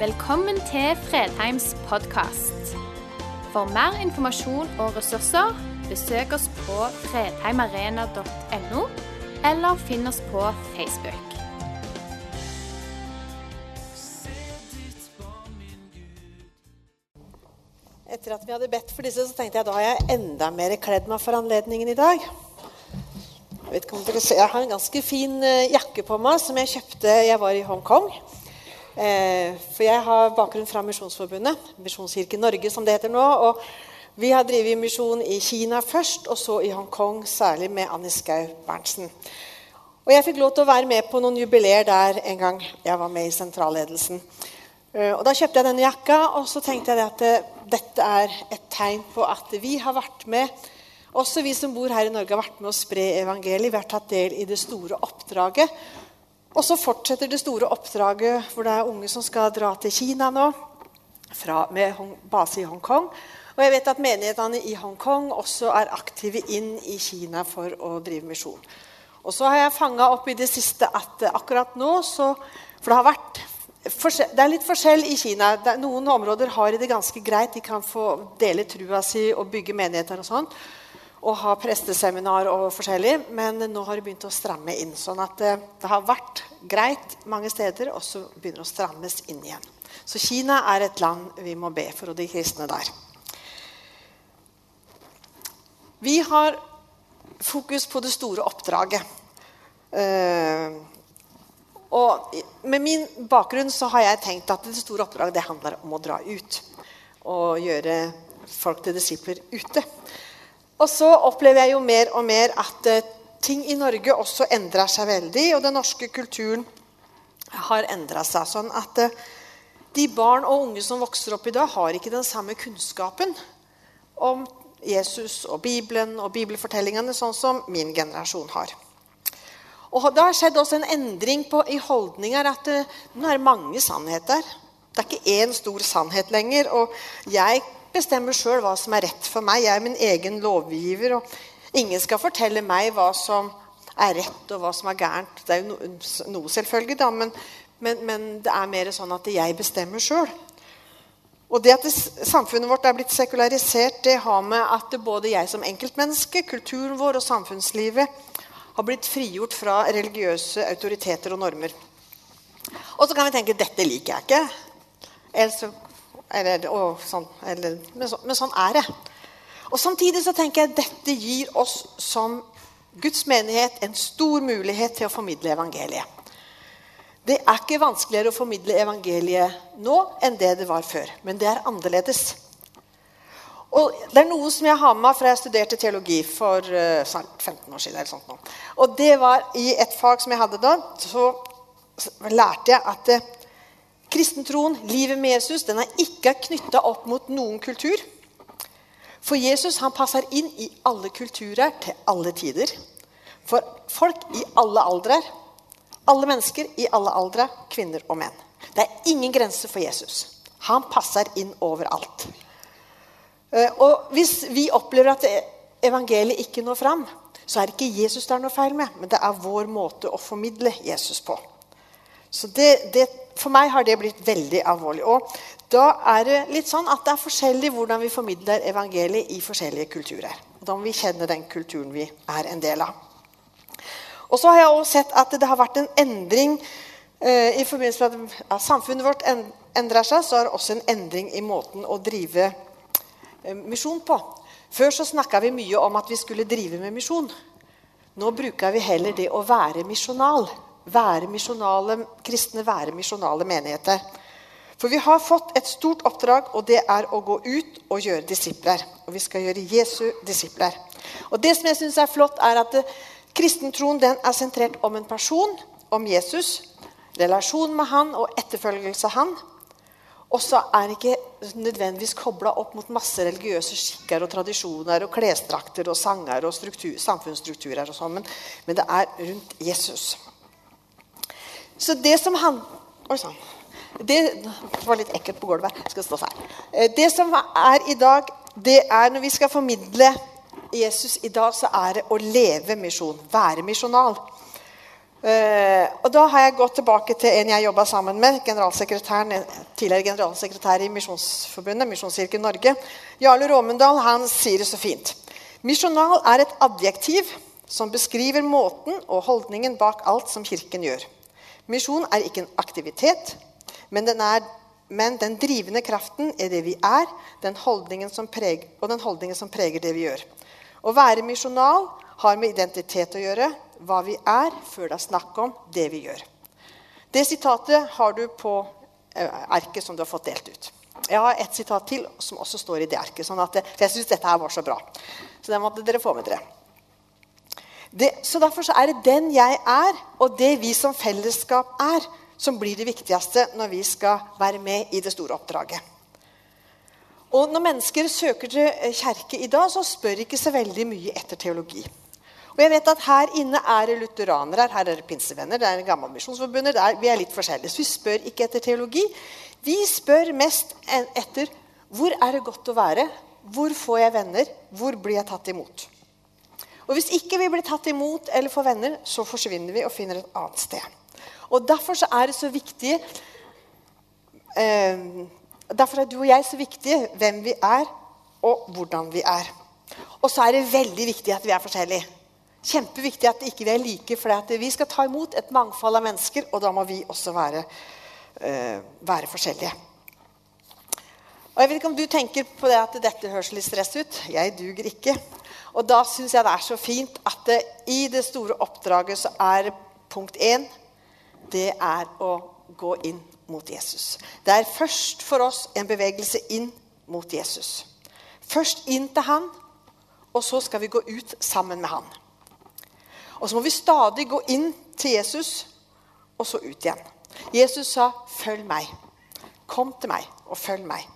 Velkommen til Fredheims podkast. For mer informasjon og ressurser, besøk oss på fredheimarena.no, eller finn oss på Facebook. Etter at vi hadde bedt for disse, så tenkte jeg da har jeg enda mer kledd meg for anledningen i dag. Jeg, vet ikke om dere ser, jeg har en ganske fin eh, jakke på meg som jeg kjøpte jeg var i Hongkong. Eh, for jeg har bakgrunn fra Misjonsforbundet, Misjonskirken Norge som det heter nå. og Vi har drevet misjon i Kina først, og så i Hongkong, særlig med Annie Skau Berntsen. Og jeg fikk lov til å være med på noen jubileer der en gang jeg var med i sentralledelsen. Eh, og Da kjøpte jeg denne jakka, og så tenkte jeg at eh, dette er et tegn på at vi har vært med også vi som bor her i Norge, har vært med å spre evangeliet. Vi har tatt del i det store oppdraget. Og så fortsetter det store oppdraget hvor det er unge som skal dra til Kina nå, fra, med base i Hongkong. Og jeg vet at menighetene i Hongkong også er aktive inn i Kina for å drive misjon. Og så har jeg fanga opp i det siste at akkurat nå så For det har vært det er litt forskjell i Kina. noen områder har det ganske greit. De kan få dele trua si og bygge menigheter og sånn og ha presteseminar og forskjellig. Men nå har det begynt å stramme inn. Sånn at det, eh, det har vært greit mange steder, og så begynner det å strammes inn igjen. Så Kina er et land vi må be for, og de kristne der. Vi har fokus på det store oppdraget. Uh, og med min bakgrunn så har jeg tenkt at det store oppdraget det handler om å dra ut. Og gjøre folk til disipler ute. Og så opplever jeg jo mer og mer at uh, ting i Norge også endrer seg veldig. Og den norske kulturen har endra seg. Sånn at uh, de barn og unge som vokser opp i dag, har ikke den samme kunnskapen om Jesus og Bibelen og bibelfortellingene, sånn som min generasjon har. Og Det har skjedd også en endring på, i holdninger. at det, Nå er det mange sannheter. Det er ikke én stor sannhet lenger. Og jeg bestemmer sjøl hva som er rett for meg. Jeg er min egen lovgiver. og Ingen skal fortelle meg hva som er rett, og hva som er gærent. Det er jo noe, selvfølgelig, da, men, men, men, det er mer sånn at jeg bestemmer sjøl. Og det at det, samfunnet vårt er blitt sekularisert, det har med at både jeg som enkeltmenneske, kulturen vår og samfunnslivet har blitt frigjort fra religiøse autoriteter og normer. Og så kan vi tenke dette liker jeg ikke. Ellers eller, sånn, eller, men, så, men, sånn er det. Og Samtidig så tenker jeg dette gir oss som Guds menighet en stor mulighet til å formidle evangeliet. Det er ikke vanskeligere å formidle evangeliet nå enn det det var før. Men det er annerledes. Og Det er noe som jeg har med meg fra jeg studerte teologi for eh, 15 år siden. eller sånt nå. Og det var I et fag som jeg hadde da, så lærte jeg at uh, Kristentroen, livet med Jesus, den er ikke knytta opp mot noen kultur. For Jesus han passer inn i alle kulturer til alle tider. For folk i alle aldre. Alle mennesker i alle aldre, kvinner og menn. Det er ingen grense for Jesus. Han passer inn overalt. Eh, og Hvis vi opplever at evangeliet ikke når fram, så er det ikke Jesus det er noe feil med, men det er vår måte å formidle Jesus på. Så det, det, For meg har det blitt veldig alvorlig. Og da er det litt sånn at det er forskjellig hvordan vi formidler evangeliet i forskjellige kulturer. Da må vi kjenne den kulturen vi er en del av. Og så har jeg også sett at det har vært en endring eh, i forbindelse med at samfunnet vårt endrer seg. Så er det også en endring i måten å drive eh, misjon på. Før så snakka vi mye om at vi skulle drive med misjon. Nå bruker vi heller det å være misjonal være misjonale, kristne være misjonale menigheter. For vi har fått et stort oppdrag, og det er å gå ut og gjøre disipler. Og vi skal gjøre Jesu disipler. Og Det som jeg synes er flott, er at eh, kristentroen den er sentrert om en person, om Jesus. Relasjon med han og etterfølgelse av han. Og så er ikke nødvendigvis kobla opp mot masse religiøse skikker og tradisjoner og klesdrakter og sanger og struktur, samfunnsstrukturer og sånn, men, men det er rundt Jesus. Så det som han Oi sann. Det var litt ekkelt på gulvet. skal stå her. Eh, det som er i dag, det er når vi skal formidle Jesus i dag, så er det å leve misjon. Være misjonal. Eh, og Da har jeg gått tilbake til en jeg jobba sammen med, generalsekretæren, tidligere generalsekretær i Misjonsforbundet, Misjonskirken Norge. Jarle Råmundal han sier det så fint. Misjonal er et adjektiv som beskriver måten og holdningen bak alt som Kirken gjør. Misjon er ikke en aktivitet, men den, er, men den drivende kraften er det vi er, den preger, og den holdningen som preger det vi gjør. Å være misjonal har med identitet å gjøre, hva vi er, før det er snakk om det vi gjør. Det sitatet har du på erket arket som du har fått delt ut. Jeg har et sitat til som også står i det arket. Sånn at, jeg syns dette her var så bra. Så det måtte dere få med dere. Det, så Derfor så er det den jeg er, og det vi som fellesskap er, som blir det viktigste når vi skal være med i det store oppdraget. Og Når mennesker søker til kjerke i dag, så spør ikke så veldig mye etter teologi. Og jeg vet at Her inne er det lutheranere, her er det pinsevenner, det er Gammelmisjonsforbundet. Vi er litt forskjellige. Så vi spør ikke etter teologi. Vi spør mest etter hvor er det godt å være, hvor får jeg venner, hvor blir jeg tatt imot. Og Hvis ikke vi blir tatt imot eller får venner, så forsvinner vi og finner et annet sted. Og Derfor er det så viktig eh, Derfor er du og jeg så viktige hvem vi er, og hvordan vi er. Og så er det veldig viktig at vi er forskjellige. Kjempeviktig at ikke vi er like, for vi skal ta imot et mangfold av mennesker. Og da må vi også være, eh, være forskjellige. Og jeg vet ikke om du tenker på det at dette høres litt stress ut. Jeg duger ikke. Og da syns jeg det er så fint at det, i det store oppdraget så er punkt én det er å gå inn mot Jesus. Det er først for oss en bevegelse inn mot Jesus. Først inn til han, og så skal vi gå ut sammen med han. Og så må vi stadig gå inn til Jesus, og så ut igjen. Jesus sa, 'Følg meg'. Kom til meg og følg meg.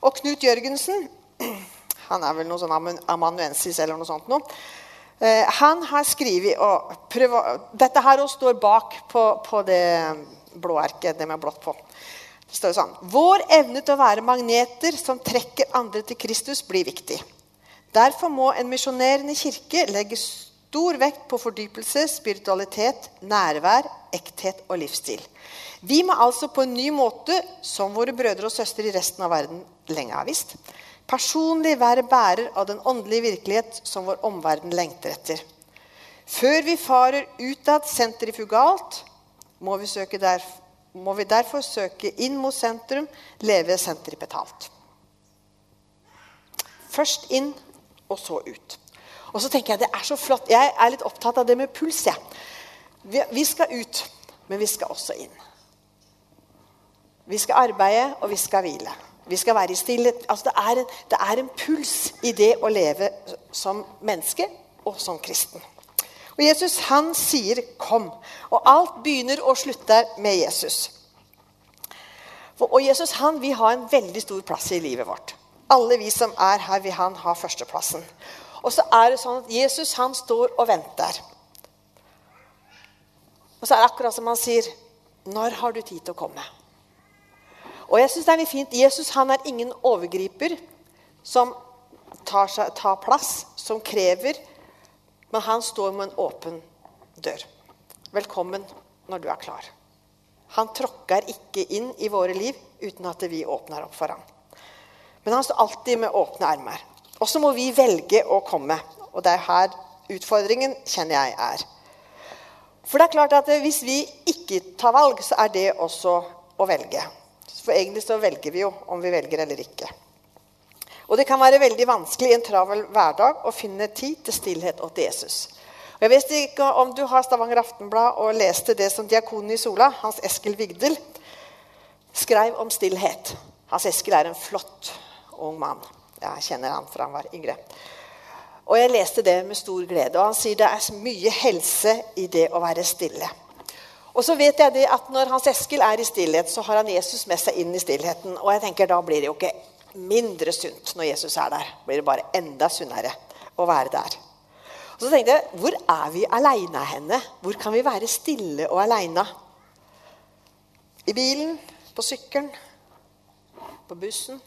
Og Knut Jørgensen han er vel noe sånn amanuensis eller noe sånt. Noe. Eh, han har skrevet og Dette her står bak på, på det blå erket, det med blått på. Det står sånn Vår evne til å være magneter som trekker andre til Kristus, blir viktig. Derfor må en misjonerende kirke legge Stor vekt på fordypelse, spiritualitet, nærvær, ekthet og livsstil. Vi må altså på en ny måte, som våre brødre og søstre i resten av verden lenge har visst, personlig være bærer av den åndelige virkelighet som vår omverden lengter etter. Før vi farer utad sentrifugalt, må vi, der, må vi derfor søke inn mot sentrum, leve sentripetalt. Først inn, og så ut. Og så tenker jeg det er så flott. Jeg er litt opptatt av det med puls. Ja. Vi, vi skal ut, men vi skal også inn. Vi skal arbeide, og vi skal hvile. Vi skal være i stillhet. Altså det, er en, det er en puls i det å leve som menneske og som kristen. Og Jesus han sier 'kom'. Og alt begynner og slutter med Jesus. Og Jesus han vil ha en veldig stor plass i livet vårt. Alle vi som er her, vil han ha førsteplassen. Og så er det sånn at Jesus han står og venter. Og så er det akkurat som han sier Når har du tid til å komme? Og jeg synes det er litt fint. Jesus han er ingen overgriper som tar, seg, tar plass, som krever. Men han står med en åpen dør. Velkommen når du er klar. Han tråkker ikke inn i våre liv uten at vi åpner opp for ham. Men han står alltid med åpne armer. Og så må vi velge å komme. Og det er her utfordringen, kjenner jeg, er. For det er klart at Hvis vi ikke tar valg, så er det også å velge. For egentlig så velger vi jo om vi velger eller ikke. Og det kan være veldig vanskelig i en travel hverdag å finne tid til stillhet og til Jesus. Og jeg vet ikke om du har Stavanger Aftenblad og leste det som diakonen i Sola, Hans Eskil Vigdel, skrev om stillhet. Hans Eskil er en flott ung mann. Jeg kjenner han fra han var yngre. Og jeg leste det med stor glede. Og han sier det er mye helse i det å være stille. Og så vet jeg det at når Hans Eskil er i stillhet, så har han Jesus med seg inn i stillheten. Og jeg tenker da blir det jo ikke mindre sunt når Jesus er der. Blir det bare enda sunnere å være der. Og så tenkte jeg, Hvor er vi aleine henne? Hvor kan vi være stille og aleine? I bilen? På sykkelen? På bussen?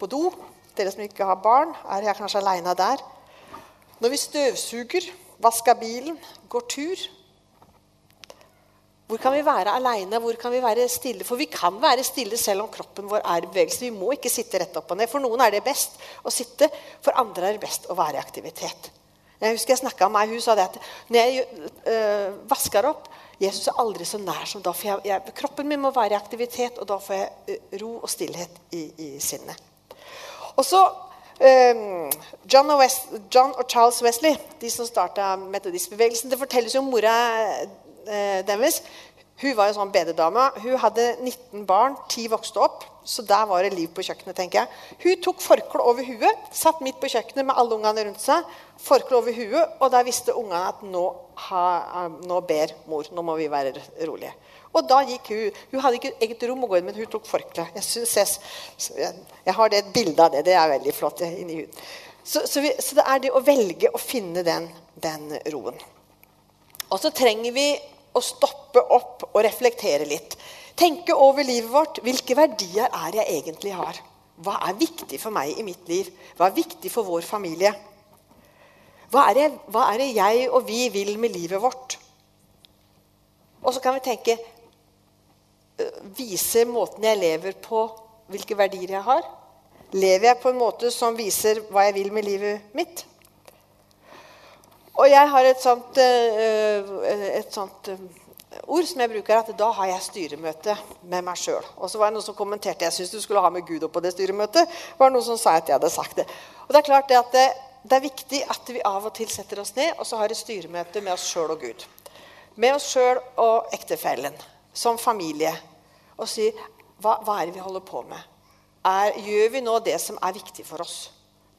På do? Dere som ikke har barn, er jeg kanskje aleine der. Når vi støvsuger, vasker bilen, går tur. Hvor kan vi være aleine? Hvor kan vi være stille? For vi kan være stille selv om kroppen vår er i bevegelse. Vi må ikke sitte rett opp og ned. For noen er det best å sitte, for andre er det best å være i aktivitet. Jeg husker jeg snakka med ei, hun sa det at når jeg øh, vasker opp Jesus er aldri så nær som da. For jeg, jeg, kroppen min må være i aktivitet, og da får jeg øh, ro og stillhet i, i sinnet. Og så um, John, og West, John, og Charles Wesley, de som starta metodistbevegelsen Det fortelles jo om mora deres. Hun var jo sånn bededame. Hun hadde 19 barn. 10 vokste opp. Så der var det liv på kjøkkenet. tenker jeg. Hun tok forkle over huet, satt midt på kjøkkenet med alle ungene rundt seg. Forkle over huet, Og der visste ungene at nå, ha, nå ber mor. Nå må vi være rolige. Og da gikk hun Hun hadde ikke eget rom å gå inn, men hun tok forkle. Jeg, jeg, jeg, har det et bilde av det. Det er veldig flott. inni huden. Så, så, vi, så, det er det å velge å finne den, den roen. Og så trenger vi å stoppe opp og reflektere litt. Tenke over livet vårt. Hvilke verdier er jeg egentlig har? Hva er viktig for meg i mitt liv? Hva er viktig for vår familie? Hva er, det, hva er det jeg og vi vil med livet vårt? Og så kan vi tenke Viser måten jeg lever på, hvilke verdier jeg har? Lever jeg på en måte som viser hva jeg vil med livet mitt? Og jeg har et sånt, et sånt ord som jeg bruker, at da har jeg styremøte med meg sjøl. Og så var det noen som kommenterte jeg syns du skulle ha med Gud opp på det styremøtet. var Det noen som sa at jeg hadde sagt det. Og Det er klart det at det, det er viktig at vi av og til setter oss ned og så har et styremøte med oss sjøl og Gud. Med oss sjøl og ektefellen. Som familie. Og sier hva, hva, er det vi holder på med? Er, gjør vi nå det som er viktig for oss?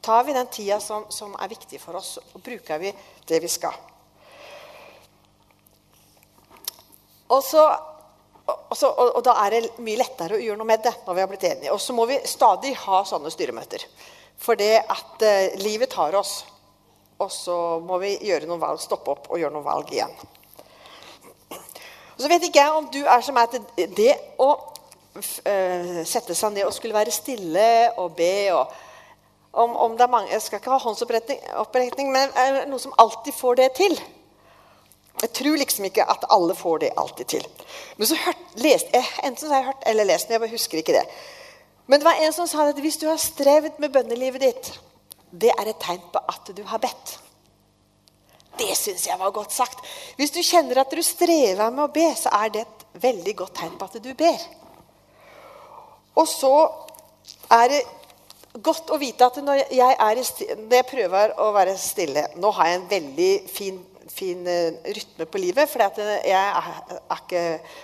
Tar vi den tida som, som er viktig for oss, og bruker vi det vi skal? Og, så, og, så, og, og, da er det mye lettere å gjøre noe med det når vi har blitt enige. Og så må vi stadig ha sånne styremøter. For det at eh, livet tar oss. Og så må vi gjøre noen valg, stoppe opp og gjøre noen valg igjen. Og så vet ikke jeg om du er som er til det å uh, sette seg ned og skulle være stille og be og om, om det er mange, Jeg skal ikke ha håndsopprekning, men er det noen som alltid får det til? Jeg tror liksom ikke at alle får det alltid til. Men så hørt, lest, jeg, Enten så har jeg hørt eller lest men jeg bare husker ikke det. Men det var en som sa at hvis du har strevd med bønnelivet ditt, det er et tegn på at du har bedt. Det syns jeg var godt sagt. Hvis du kjenner at du strever med å be, så er det et veldig godt tegn på at du ber. Og så er det godt å vite at når jeg, når jeg prøver å være stille Nå har jeg en veldig fin fin eh, rytme på livet. For jeg er, ikke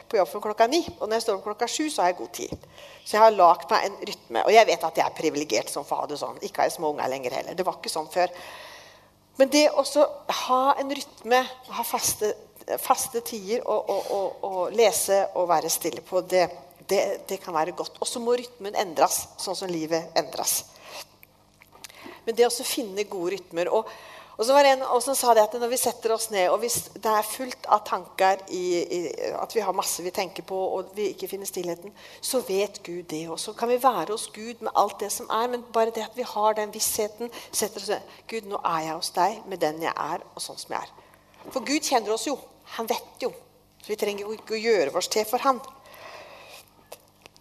på jobb før klokka ni. Og når jeg står opp klokka sju, så har jeg god tid. Så jeg har lagd meg en rytme. Og jeg vet at jeg er privilegert som fader. sånn. Ikke har jeg små unger lenger heller. Det var ikke sånn før. Men det å ha en rytme, ha faste, faste tider og, lese og være stille på, det, det, det kan være godt. Og så må rytmen endres, sånn som livet endres. Men det å finne gode rytmer og og så var det en som sa det at Når vi setter oss ned, og hvis det er fullt av tanker i, i, At vi har masse vi tenker på, og vi ikke finner stillheten, så vet Gud det. Og så kan vi være hos Gud med alt det som er, men bare det at vi har den vissheten setter oss ned. Gud, nå er jeg hos deg med den jeg er, og sånn som jeg er. For Gud kjenner oss jo. Han vet jo. Så vi trenger jo ikke å gjøre oss til for Han.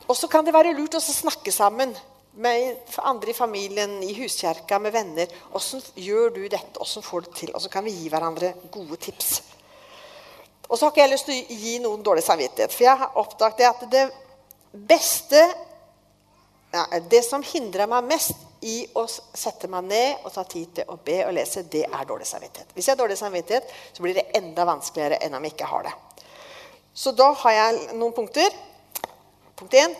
Og så kan det være lurt å snakke sammen med andre i familien, i huskjerka, med venner. Åssen gjør du dette? Åssen får du det til? Og så kan vi gi hverandre gode tips. Og så har ikke jeg lyst til å gi noen dårlig samvittighet. For jeg har oppdaget at det beste ja, Det som hindrer meg mest i å sette meg ned og ta tid til å be og lese, det er dårlig samvittighet. Hvis jeg har dårlig samvittighet, så blir det enda vanskeligere enn om jeg ikke har det. Så da har jeg noen punkter. Punkt 1.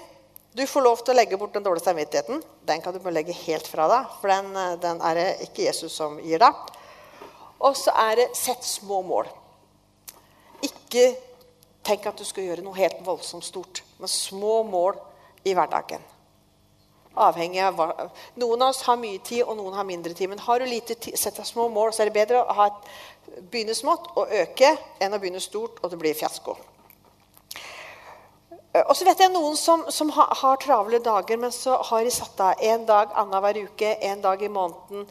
Du får lov til å legge bort den dårlige samvittigheten. Den kan du bare legge helt fra deg, for den, eh, den er det ikke Jesus som gir deg. Og så er det sett små mål. Ikke tenk at du skal gjøre noe helt voldsomt stort, men små mål i hverdagen. Avhengig av hva. Noen av oss har mye tid, og noen har mindre tid. Men har du lite tid, sett deg små mål, så er det bedre å et, begynne smått og øke enn å begynne stort og det blir fiasko. Eh, og så vet jeg noen som, som har, har, travle dager, men så har de satt av en dag annenhver uke, en dag i måneden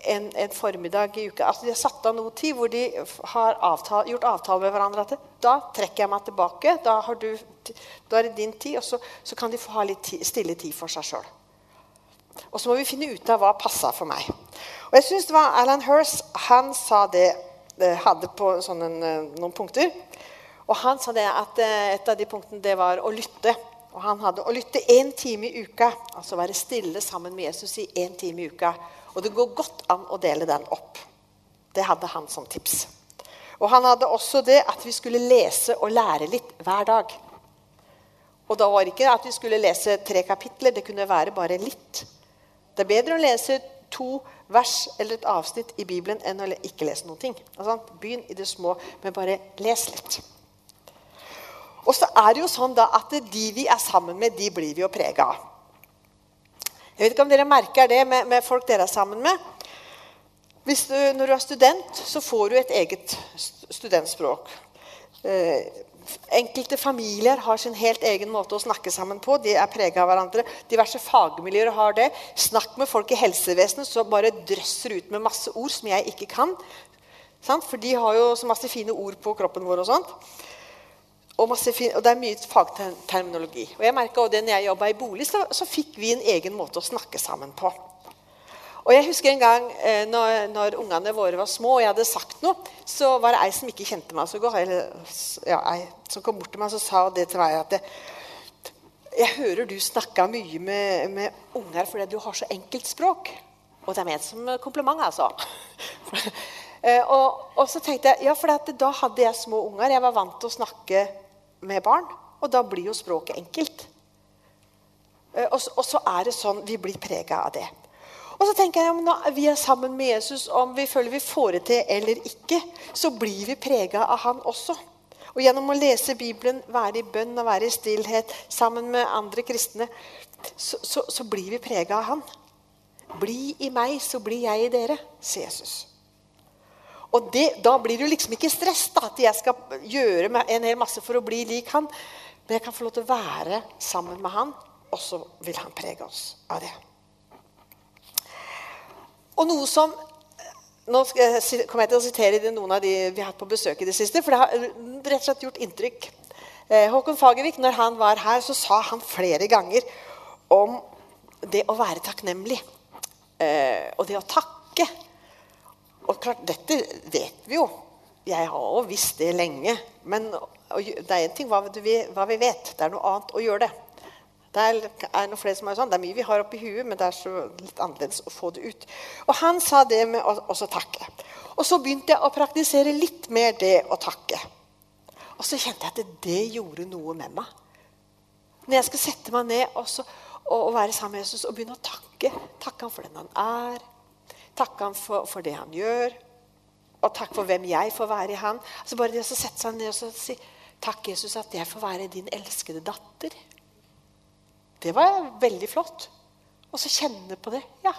en, en, formiddag i uka. Altså, de har satt av noe tid hvor de har avtale, gjort avtale med hverandre. at Da trekker jeg meg tilbake. Da, du, da er det din tid. Og så, så, kan de få ha litt stille tid for seg sjøl. Og så må vi finne ut av hva passa for meg. Og jeg synes det var Alan Hirst han sa det, eh, hadde på sånne, eh, noen punkter. Og han sa det at eh, et av de punktene det var å lytte. Og han hadde å lytte én time i uka. Altså være stille sammen med Jesus i én time i uka. Og det går godt an å dele den opp. Det hadde han som tips. Og han hadde også det at vi skulle lese og lære litt hver dag. Og da var det ikke at vi skulle lese tre kapitler. Det kunne være bare litt. Det er bedre å lese to vers eller et avsnitt i Bibelen enn å ikke lese noen ting. Altså, begynn i det små, men bare les litt. Og så er det jo sånn da at de vi er sammen med, de blir vi jo prega av. Jeg vet ikke om dere merker det med, med folk dere er sammen med. Du, når du er student, så får du et eget studentspråk. Eh, enkelte familier har sin helt egen måte å snakke sammen på. De er prega av hverandre. Diverse fagmiljøer har det. Snakk med folk i helsevesenet som bare drøsser ut med masse ord som jeg ikke kan. For de har jo så masse fine ord på kroppen vår. og sånt. Og, fin, og, det er mye fagterminologi. Og jeg merka det når jeg jobba i bolig, så, så, fikk vi en egen måte å snakke sammen på. Og jeg husker en gang eh, når, når ungene våre var små, og jeg hadde sagt noe, så var det ei som ikke kjente meg så godt, eller, ja, ei som kom bort til meg og sa det til meg at det, jeg hører du snakka mye med, med unger fordi du har så enkelt språk. Og det er ment som kompliment, altså. Eh, og, og, så tenkte jeg ja, for da hadde jeg små unger. Jeg var vant til å snakke med barn. Og da blir jo språket enkelt. Eh, og, så er det sånn vi blir prega av det. Og så tenker jeg, Når vi er sammen med Jesus, om vi føler vi får det til eller ikke, så blir vi prega av han også. Og Gjennom å lese Bibelen, være i bønn og være i stillhet sammen med andre kristne, så, så, så blir vi prega av han. Bli i meg, så blir jeg i dere, sier Jesus. Og det, Da blir jo liksom ikke stress da, at jeg skal gjøre en hel masse for å bli lik han. Men jeg kan få lov til å være sammen med han, og så vil han prege oss av det. Og noe som Nå kommer jeg til å sitere noen av de vi har hatt på besøk i det siste. For det har rett og slett gjort inntrykk. Eh, Håkon Fagervik, når han var her, så sa han flere ganger om det å være takknemlig. Eh, og det å takke. Og klart, dette vet vi jo. Jeg har jo visst det lenge. Men det er én ting hva vi, hva vi, vet. Det er noe annet å gjøre det. Det er, er flere som er sånn. Det er mye vi har oppi huet, men det er så litt annerledes å få det ut. Og han sa det med å også takke. Og så begynte jeg å praktisere litt mer det å takke. Og så kjente jeg at det gjorde noe med meg. Når jeg skal sette meg ned og, så, og, og være sammen med Jesus og begynne å takke Takke ham for den han er, Takke ham for, for, det han gjør. Og takk for hvem jeg får være i han. Altså Bare det å sette seg ned og si Takk, Jesus, at jeg får være din elskede datter. Det var veldig flott. Og så kjenne på det. Ja,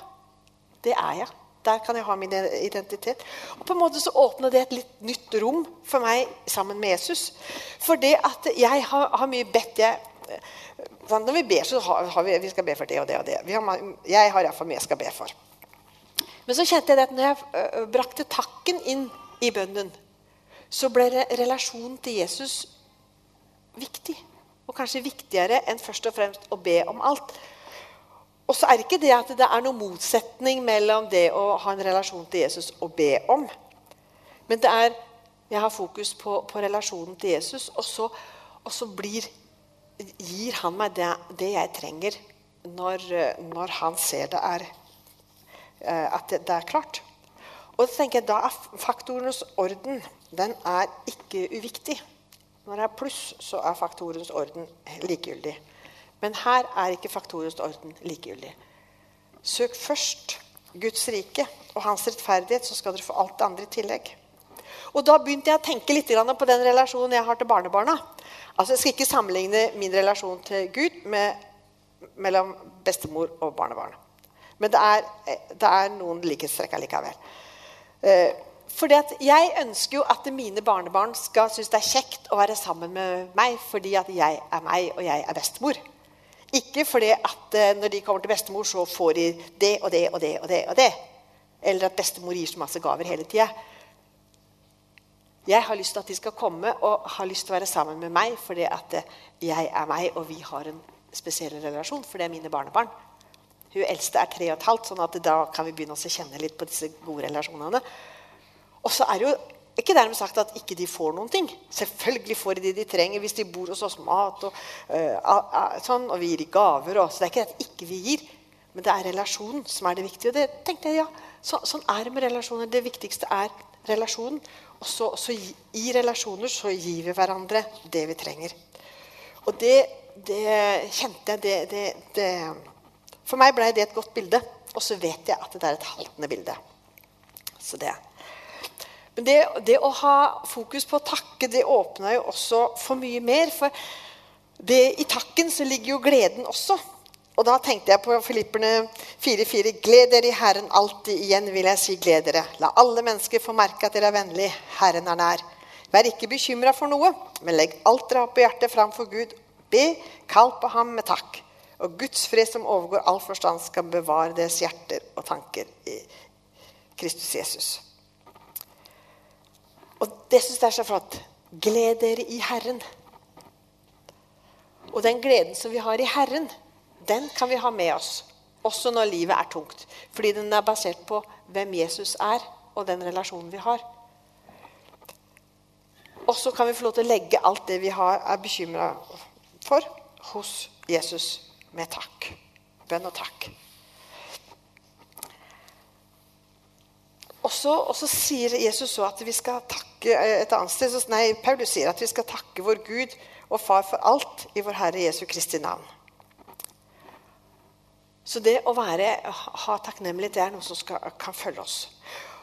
det er jeg. Der kan jeg ha min identitet. Og på en måte så åpner det et litt nytt rom for meg sammen med Jesus. For det at jeg har, har mye bedt jeg, Når vi ber, så har, har vi, vi skal be for det og det og det. Har, jeg har iallfall mye jeg skal be for. Men så kjente jeg at når jeg brakte takken inn i bønnen, så ble relasjonen til Jesus viktig. Og kanskje viktigere enn først og fremst å be om alt. Og så er det ikke det at det er noen motsetning mellom det å ha en relasjon til Jesus og be om. Men det er jeg har fokus på, på relasjonen til Jesus, og så, og så blir, gir han meg det, det jeg trenger når, når han ser det er Eh, at det, er klart. Og så tenker jeg, Da er faktorenes orden den er ikke uviktig. Når det er pluss, så er faktorenes orden likegyldig. Men her er ikke faktorenes orden likegyldig. Søk først Guds rike og hans rettferdighet, så skal dere få alt det andre i tillegg. Og Da begynte jeg å tenke litt på den relasjonen jeg har til barnebarna. Altså, Jeg skal ikke sammenligne min relasjon til Gud med, mellom bestemor og barnebarn. Men det er, det er noen likhetstrekk allikevel. Eh, fordi at Jeg ønsker jo at mine barnebarn skal synes det er kjekt å være sammen med meg fordi at jeg er meg, og jeg er bestemor. Ikke fordi at eh, når de kommer til bestemor, så får de det og det og det og det. og det. eller at bestemor gir så masse gaver hele tida. Jeg har lyst til at de skal komme og har lyst til å være sammen med meg fordi at jeg er meg, og vi har en spesiell relasjon, for det er mine barnebarn. Hun eldste er tre og et halvt, sånn at da kan vi begynne å kjenne litt på disse gode relasjonene. Og så er det jo ikke dermed sagt at ikke de får noen ting. Selvfølgelig får de det de trenger hvis de bor hos oss mat og, uh, sånn, og vi gir de gaver. Og, så det er ikke at ikke vi gir, men det er relasjonen som er det viktige. Og det tenkte jeg, ja, så, sånn er det med relasjoner. Det viktigste er relasjonen. Og så, så i relasjoner så gir vi hverandre det vi trenger. Og det, det kjente jeg det, det, det for meg ble det et godt bilde. Og så vet jeg at det er et haltende bilde. Så det. Men det, det å ha fokus på å takke, det åpna jo også for mye mer. For det, i takken så ligger jo gleden også. Og da tenkte jeg på Filipperne 4,4.: Gled dere i Herren alltid. Igjen vil jeg si gled dere. La alle mennesker få merke at dere er vennlige. Herren er nær. Vær ikke bekymra for noe, men legg alt dere har på hjertet, framfor Gud. Be, kall på ham med takk. Og Guds fred som overgår all forstand, skal bevare deres hjerter og tanker i Kristus Jesus. Og det syns jeg er så flott. Gled dere i Herren. Og den gleden som vi har i Herren, den kan vi ha med oss. Også når livet er tungt. Fordi den er basert på hvem Jesus er, og den relasjonen vi har. Og så kan vi få lov til å legge alt det vi har, er bekymra for, hos Jesus med takk. Bønn og takk. Og så sier Jesus så at vi skal takke et annet sted, nei, Paulus sier at vi skal takke vår Gud og Far for alt i vår Herre Jesu Kristi navn. Så det å være, ha takknemlighet det er noe som skal, kan følge oss.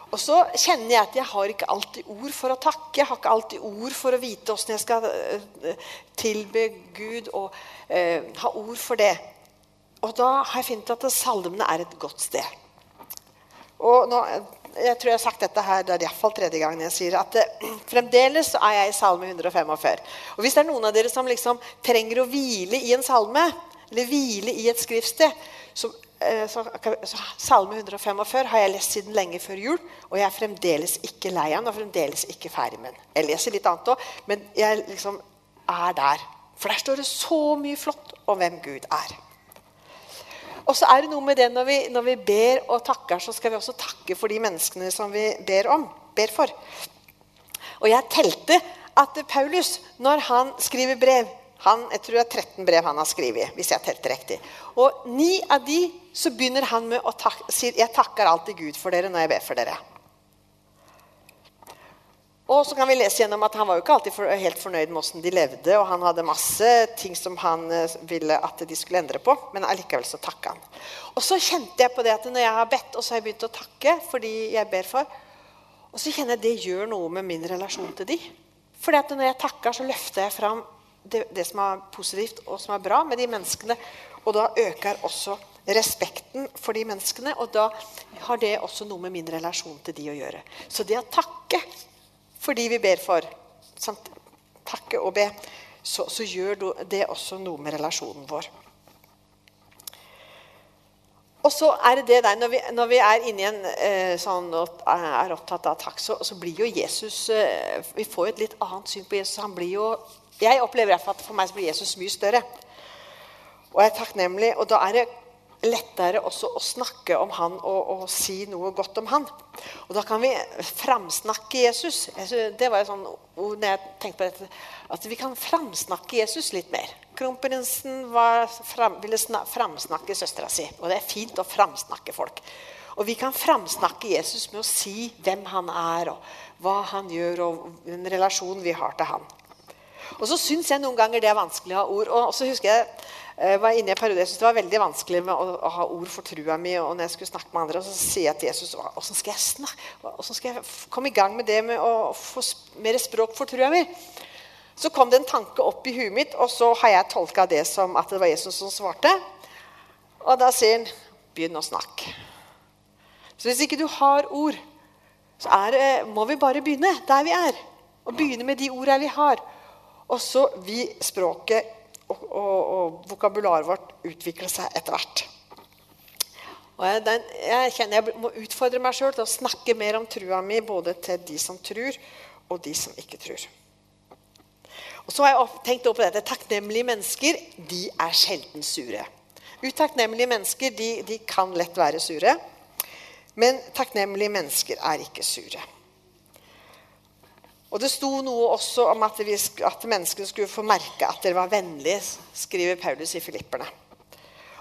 Og så kjenner jeg at jeg har ikke alltid ord for å takke. Jeg har ikke alltid ord for å vite åssen jeg skal eh, tilbe Gud og eh, ha ord for det. Og da har jeg funnet at salmene er et godt sted. Og nå, jeg tror jeg har sagt dette her, det er iallfall tredje gangen jeg sier at eh, fremdeles er jeg i salme 145. Og Hvis det er noen av dere som liksom trenger å hvile i en salme, eller hvile i et skriftsted, så så, så, Salme 145 har jeg lest siden lenge før jul, og jeg er fremdeles ikke lei av den og fremdeles ikke ferdig med den. Jeg leser litt annet òg, men jeg liksom er der. For der står det så mye flott om hvem Gud er. Og så er det noe med det når vi, når vi ber og takker, så skal vi også takke for de menneskene som vi ber om, ber for. Og jeg telte at Paulus, når han skriver brev han, jeg tror det er 13 brev han har skrevet. hvis jeg telte riktig. Og ni av de så begynner han med å tak si jeg takker alltid Gud for dere når jeg ber for dere. Og så kan vi lese gjennom at Han var jo ikke alltid for, helt fornøyd med hvordan de levde. Og han hadde masse ting som han eh, ville at de skulle endre på. Men allikevel så takka han. Og så kjente jeg på det at når jeg har bedt, og så har jeg begynt å takke fordi jeg ber for, og så kjenner jeg at det gjør noe med min relasjon til de. Fordi at når jeg takker, så løfter jeg fram det, det, som er positivt og som er bra med de menneskene. Og da øker også respekten for de menneskene. Og da har det også noe med min relasjon til de å gjøre. Så det å takke for de vi ber for, sant? takke og be, så, så gjør det også noe med relasjonen vår. Og så er det det der, Når vi, når vi er inni en eh, sånn og er opptatt av takk, så, så, blir jo Jesus eh, Vi får jo et litt annet syn på Jesus. Han blir jo jeg opplever at for meg så blir Jesus mye større. Og jeg er takknemlig. Og da er det lettere også å snakke om han og, og, si noe godt om han. Og da kan vi framsnakke Jesus. Det var et sånn ord når jeg tenkte på dette, at vi kan framsnakke Jesus litt mer. Kronprinsen fram, ville framsnakke søstera si. Og det er fint å framsnakke folk. Og vi kan framsnakke Jesus med å si hvem han er, og hva han gjør, og den relasjonen vi har til han. Og så syns jeg noen ganger det er vanskelig å ha ord. Og så husker jeg eh, var inne i en periode jeg syntes det var veldig vanskelig å, å, ha ord for trua mi. og når jeg skulle snakke med andre, og så sier jeg til Jesus hvordan skal jeg snakke? Hvordan skal jeg komme i gang med det med å få mer språk for trua mi? Så kom det en tanke opp i huet mitt, og så har jeg tolka det som at det var Jesus som svarte. Og da sier han begynn å snakke. Så hvis ikke du har ord, så er, må vi bare begynne der vi er. Og begynne med de ordene vi har. Og så vil språket og, og, og vokabularet vårt utvikle seg etter hvert. Og jeg, den, jeg kjenner jeg må utfordre meg sjøl til å snakke mer om trua mi både til de som tror, og de som ikke tror. Og så har jeg tenkt på dette. Takknemlige mennesker de er sjelden sure. Utakknemlige mennesker de, de kan lett være sure. Men takknemlige mennesker er ikke sure. Og Det sto noe også om at, vi, at menneskene skulle få merke at dere var vennlige, skriver Paulus i Filipperne.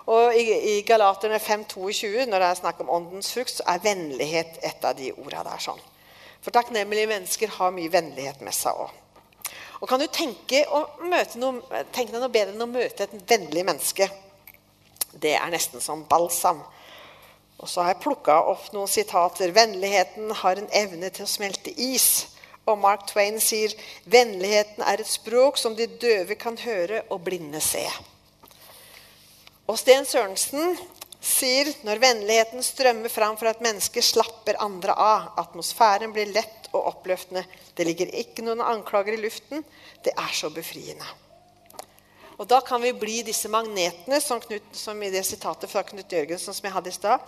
Og I, i Galaterne 5,22, når det er snakk om åndens frukt, så er vennlighet et av de ordene der. sånn. For takknemlige mennesker har mye vennlighet med seg òg. Og Kan du tenke, noe, tenke, deg noe bedre enn å møte et vennlig menneske? Det er nesten som balsam. Og så har jeg plukka opp noen sitater. Vennligheten har en evne til å smelte is. Og Mark Twain sier vennligheten er et språk som de døve kan høre og blinde se. Og Sten Sørensen sier når vennligheten strømmer fram for at mennesker slapper andre av, atmosfæren blir lett og oppløftende. Det ligger ikke noen anklager i luften. Det er så befriende. Og Da kan vi bli disse magnetene, som, Knut, som i det sitatet fra Knut Jørgensen som jeg hadde i stad,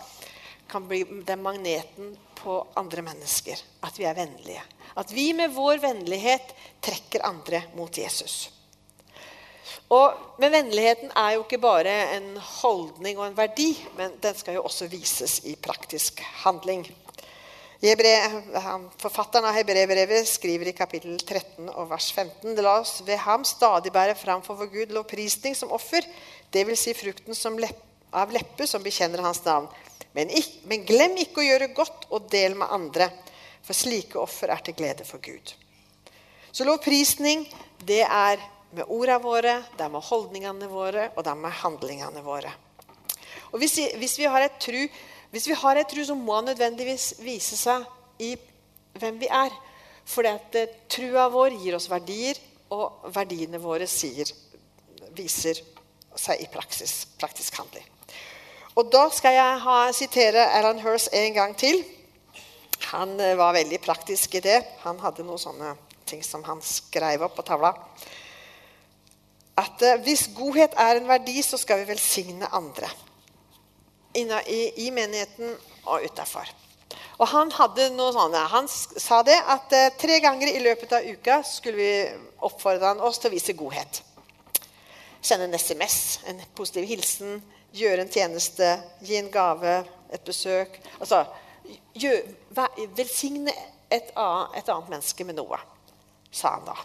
kan bli den magneten på andre mennesker. At vi er vennlige. At vi med vår vennlighet trekker andre mot Jesus. Og Men vennligheten er jo ikke bare en holdning og en verdi, men den skal jo også vises i praktisk handling. Forfatteren av Hebrevet skriver i kapittel 13 og vers 15.: La oss ved ham stadig bære fram for vår Gud lovprisning som offer, dvs. Si frukten som lepp, av leppe som bekjenner hans navn. Men, ikke, men glem ikke å gjøre godt og del med andre for slike offer er til glede for Gud. Så lovprisning, det er med ordene våre, det er med holdningene våre, og det er med handlingene våre. Og Hvis, hvis vi har et tru, hvis vi har et tru, så må det nødvendigvis vise seg i hvem vi er. For eh, trua vår gir oss verdier, og verdiene våre sier, viser seg i praksis, praktisk handling. Og Da skal jeg ha, sitere Alan Hirst en gang til. Han eh, var veldig praktisk i det. Han hadde noen sånne ting som han skrev opp på tavla. At eh, hvis godhet er en verdi, så skal vi velsigne andre. Inna, i, i, menigheten og utafor. Og han hadde noe sånne, han sa det at eh, tre ganger i løpet av uka skulle vi oppfordre han oss til å vise godhet. Sende en SMS, en positiv hilsen, gjøre en tjeneste, gi en gave, et besøk. Altså, gjør, velsigne et annet, et annet, menneske med noe, sa han da.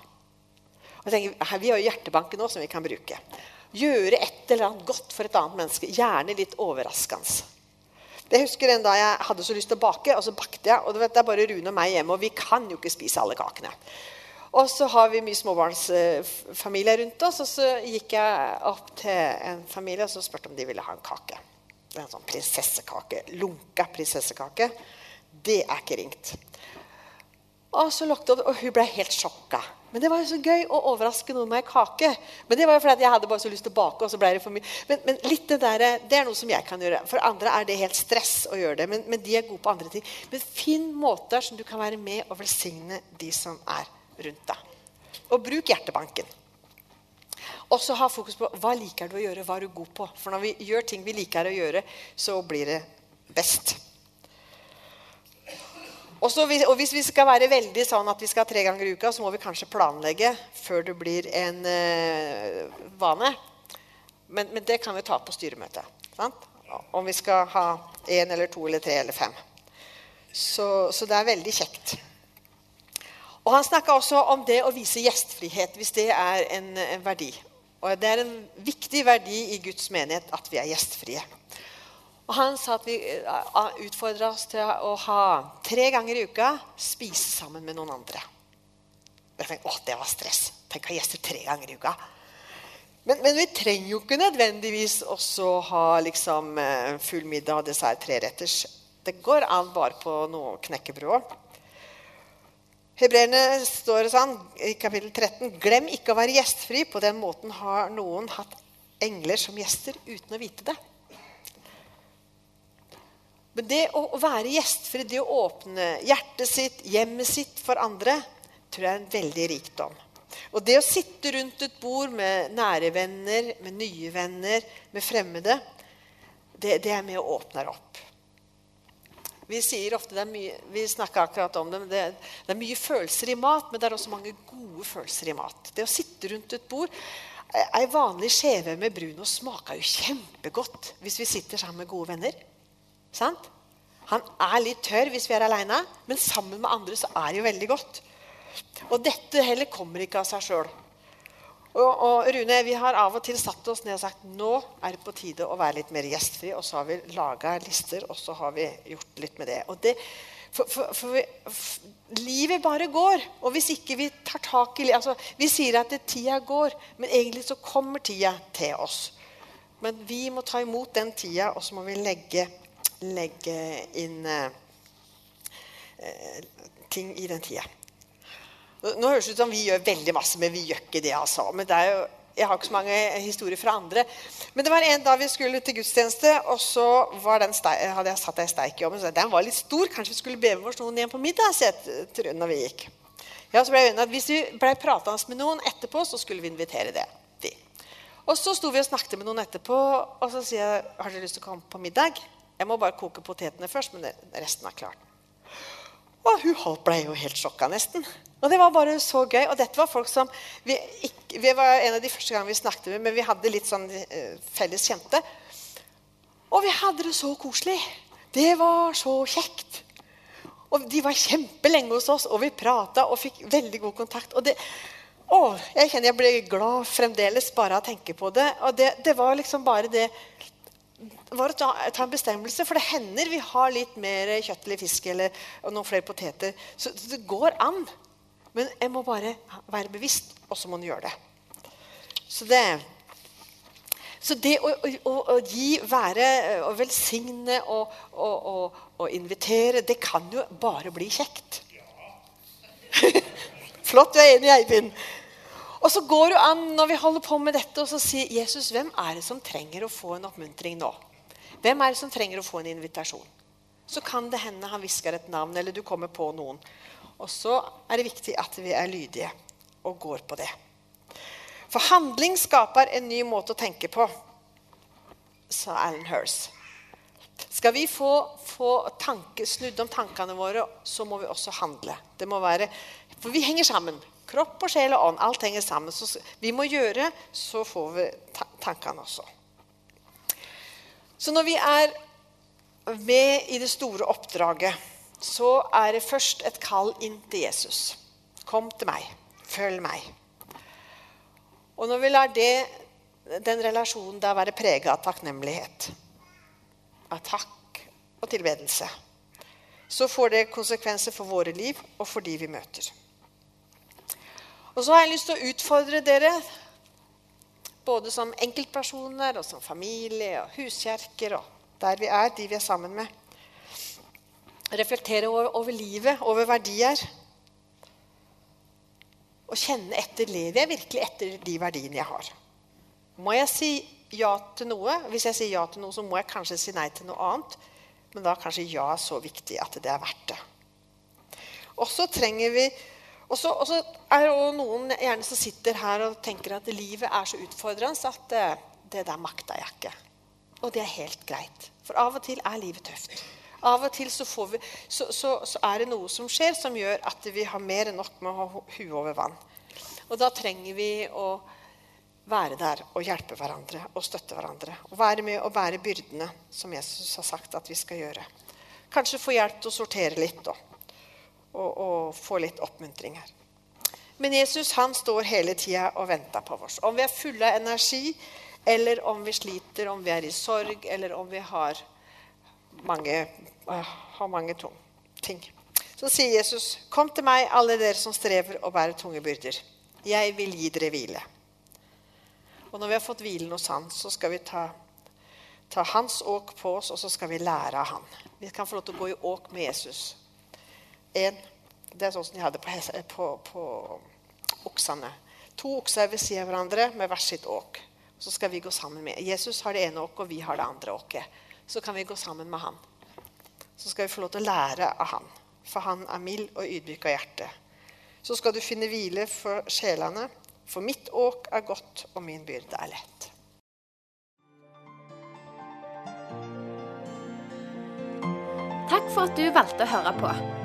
Og tenker, vi har jo hjertebanken nå som vi kan bruke. Gjøre et eller annet godt for et annet menneske. Gjerne litt overraskende. Jeg husker en dag jeg hadde så lyst til å bake, og så bakte jeg. og Det er bare Rune og meg hjemme, og vi kan jo ikke spise alle kakene. Og så har vi mye småbarnsfamilier rundt oss, og så gikk jeg opp til en familie og så spurte om de ville ha en kake en sånn prinsessekake. Lunka prinsessekake. Det er ikke ringt. Og så lukket opp, og hun ble helt sjokka. Men det var jo så gøy å overraske noen med kake. Men det var jo fordi jeg hadde bare så lyst til å bake. og så ble det for mye. Men, men litt det, der, det er noe som jeg kan gjøre. For andre er det helt stress å gjøre det. Men, men de er gode på andre ting. Men finn måter som du kan være med og velsigne de som er rundt deg. Og bruk hjertebanken. Og så ha fokus på hva liker du å gjøre, hva er du god på. For når vi gjør ting vi liker å gjøre, så blir det best. Også, og hvis vi skal være veldig sånn at vi skal tre ganger i uka, så må vi kanskje planlegge før det blir en uh, vane. Men, men, det kan vi ta på styremøtet. Sant? Om vi skal ha én eller to eller tre eller fem. Så, så det er veldig kjekt. Og Han snakka også om det å vise gjestfrihet, hvis det er en, en verdi. Og Det er en viktig verdi i Guds menighet at vi er gjestfrie. Og Han sa at vi eh, utfordra oss til å ha tre ganger i uka spise sammen med noen andre. Jeg tenkte, Å, det var stress. Tenk å ha gjester tre ganger i uka. Men, men, vi trenger jo ikke nødvendigvis også ha liksom, eh, full middag og dessert treretters. Det går an bare på noe knekkebrød. Hebreerne står det sånn i kapittel 13.: Glem ikke å være gjestfri. På den måten har noen hatt engler som gjester uten å vite det. Men det å være gjestfri, det å åpne hjertet sitt, hjemmet sitt for andre, tror jeg er en veldig rikdom. Og det å sitte rundt et bord med nære venner, med nye venner, med fremmede, det, det er med og åpner opp. Vi sier ofte, mye, vi snakker akkurat om det, det, det er mye følelser i mat, men det er også mange gode følelser i mat. Det å sitte rundt et bord Ei vanlig skjeve med brunost smaker jo kjempegodt hvis vi sitter sammen med gode venner. Sant? Han er litt tørr hvis vi er aleine, men sammen med andre så er det jo veldig godt. Og dette heller kommer ikke av seg sjøl. Og, og, Rune, vi har av og til satt oss ned og sagt nå er det på tide å være litt mer gjestfri. Og så har vi laga lister, og så har vi gjort litt med det. Det for, for, for, for, livet bare går. Og hvis ikke vi tar tak i altså, Vi sier at det, tida går, men egentlig så kommer tida til oss. Men vi må ta imot den tida, og så må vi legge, legge inn eh, eh ting i den tida. Nå høres det ut som vi gjør veldig masse, men vi gjør ikke det. altså. Men det er jo, Jeg har ikke så mange historier fra andre. Men det var en dag vi skulle til gudstjeneste, og så hadde jeg satt ei steik i ovnen. Så den var litt stor. Kanskje vi skulle be med oss noen igjen på middag? til når vi gikk. Ja, så ble jeg at Hvis vi ble pratende med noen etterpå, så skulle vi invitere det. De. Og så sto vi og snakket med noen etterpå, og så sier jeg har dere lyst til å komme på middag. Jeg må bare koke potetene først, men resten er klart. Og hun ble jo helt sjokka, nesten. Og det var bare så gøy. Og dette var folk som vi, ikke, vi var en av de første gangene vi snakket med, men vi hadde litt sånn uh, felles kjente. Og vi hadde det så koselig. Det var så kjekt. Og de var kjempelenge hos oss, og vi prata og fikk veldig god kontakt. Og det, å, jeg kjenner jeg blir glad fremdeles bare av å tenke på det. Og det, det var liksom bare det var å ta, ta, en bestemmelse. For det hender vi har litt mer kjøtt eller fisk eller noen flere poteter. Så, det går an. Men jeg må bare være bevisst, og så må en gjøre det. Så det, så det å, å, å, gi, være, å velsigne og, og, og, invitere, det kan jo bare bli kjekt. Flott, du er enig, Eivind. Og så går det an når vi holder på med dette, og så sier Jesus, hvem er det som trenger å få en oppmuntring nå? Hvem er det som trenger å få en invitasjon? Så kan det hende han hvisker et navn, eller du kommer på noen. Og så er det viktig at vi er lydige og går på det. For handling skaper en ny måte å tenke på, sa Alan Hirst. Skal vi få, få tanke, snudd om tankene våre, så må vi også handle. Det må være, for vi henger sammen. Kropp og sjel og ånd. Alt henger sammen. Så vi må gjøre, så får vi tankene også. Så når vi er med i det store oppdraget, så er det først et kall inn til Jesus. Kom til meg. Følg meg. Og når vi lar det, den relasjonen da være prega av takknemlighet, av takk og tilbedelse, så får det konsekvenser for våre liv og for de vi møter. Og så har jeg lyst til å utfordre dere både som enkeltpersoner og som familie og huskjerker og der vi er, de vi er sammen med. Reflektere over, over livet, over verdier. Og kjenne etter lever jeg virkelig etter de verdiene jeg har. Må jeg si ja til noe? Hvis jeg sier ja til noe, så må jeg kanskje si nei til noe annet. Men da er kanskje ja så viktig at det er verdt det. Og så trenger vi og så, er det noen gjerne som sitter her og tenker at livet er så utfordrende at det, det der makter jeg ikke. Og det er helt greit. For av og til er livet tøft. Av og til så, vi, så, så, så, er det noe som skjer som gjør at vi har mer enn nok med å ha huet over vann. Og da trenger vi å være der og hjelpe hverandre og støtte hverandre. Og være med og bære byrdene som Jesus har sagt at vi skal gjøre. Kanskje få hjelp til å sortere litt. da og, og få litt oppmuntring her. Men Jesus han står hele tida og venter på oss. Om vi er fulle av energi, eller om vi sliter, om vi er i sorg, eller om vi har mange, uh, har mange ting. Så sier Jesus, 'Kom til meg, alle dere som strever og bærer tunge byrder. Jeg vil gi dere hvile.' Og når vi har fått hvilen hos Han, så skal vi ta, ta Hans åk på oss, og så skal vi lære av Han. Vi kan få lov til å gå i åk med Jesus en, Det er sånn som de hadde på, på, på oksene. To okser ved siden av hverandre med hvert sitt åk. Så skal vi gå sammen med Jesus har det ene åket, og vi har det andre åket. Så kan vi gå sammen med han. Så skal vi få lov til å lære av han. For han er mild og ydmyk av hjerte. Så skal du finne hvile for sjelene. For mitt åk er godt, og min byrde er lett. Takk for at du valgte å høre på.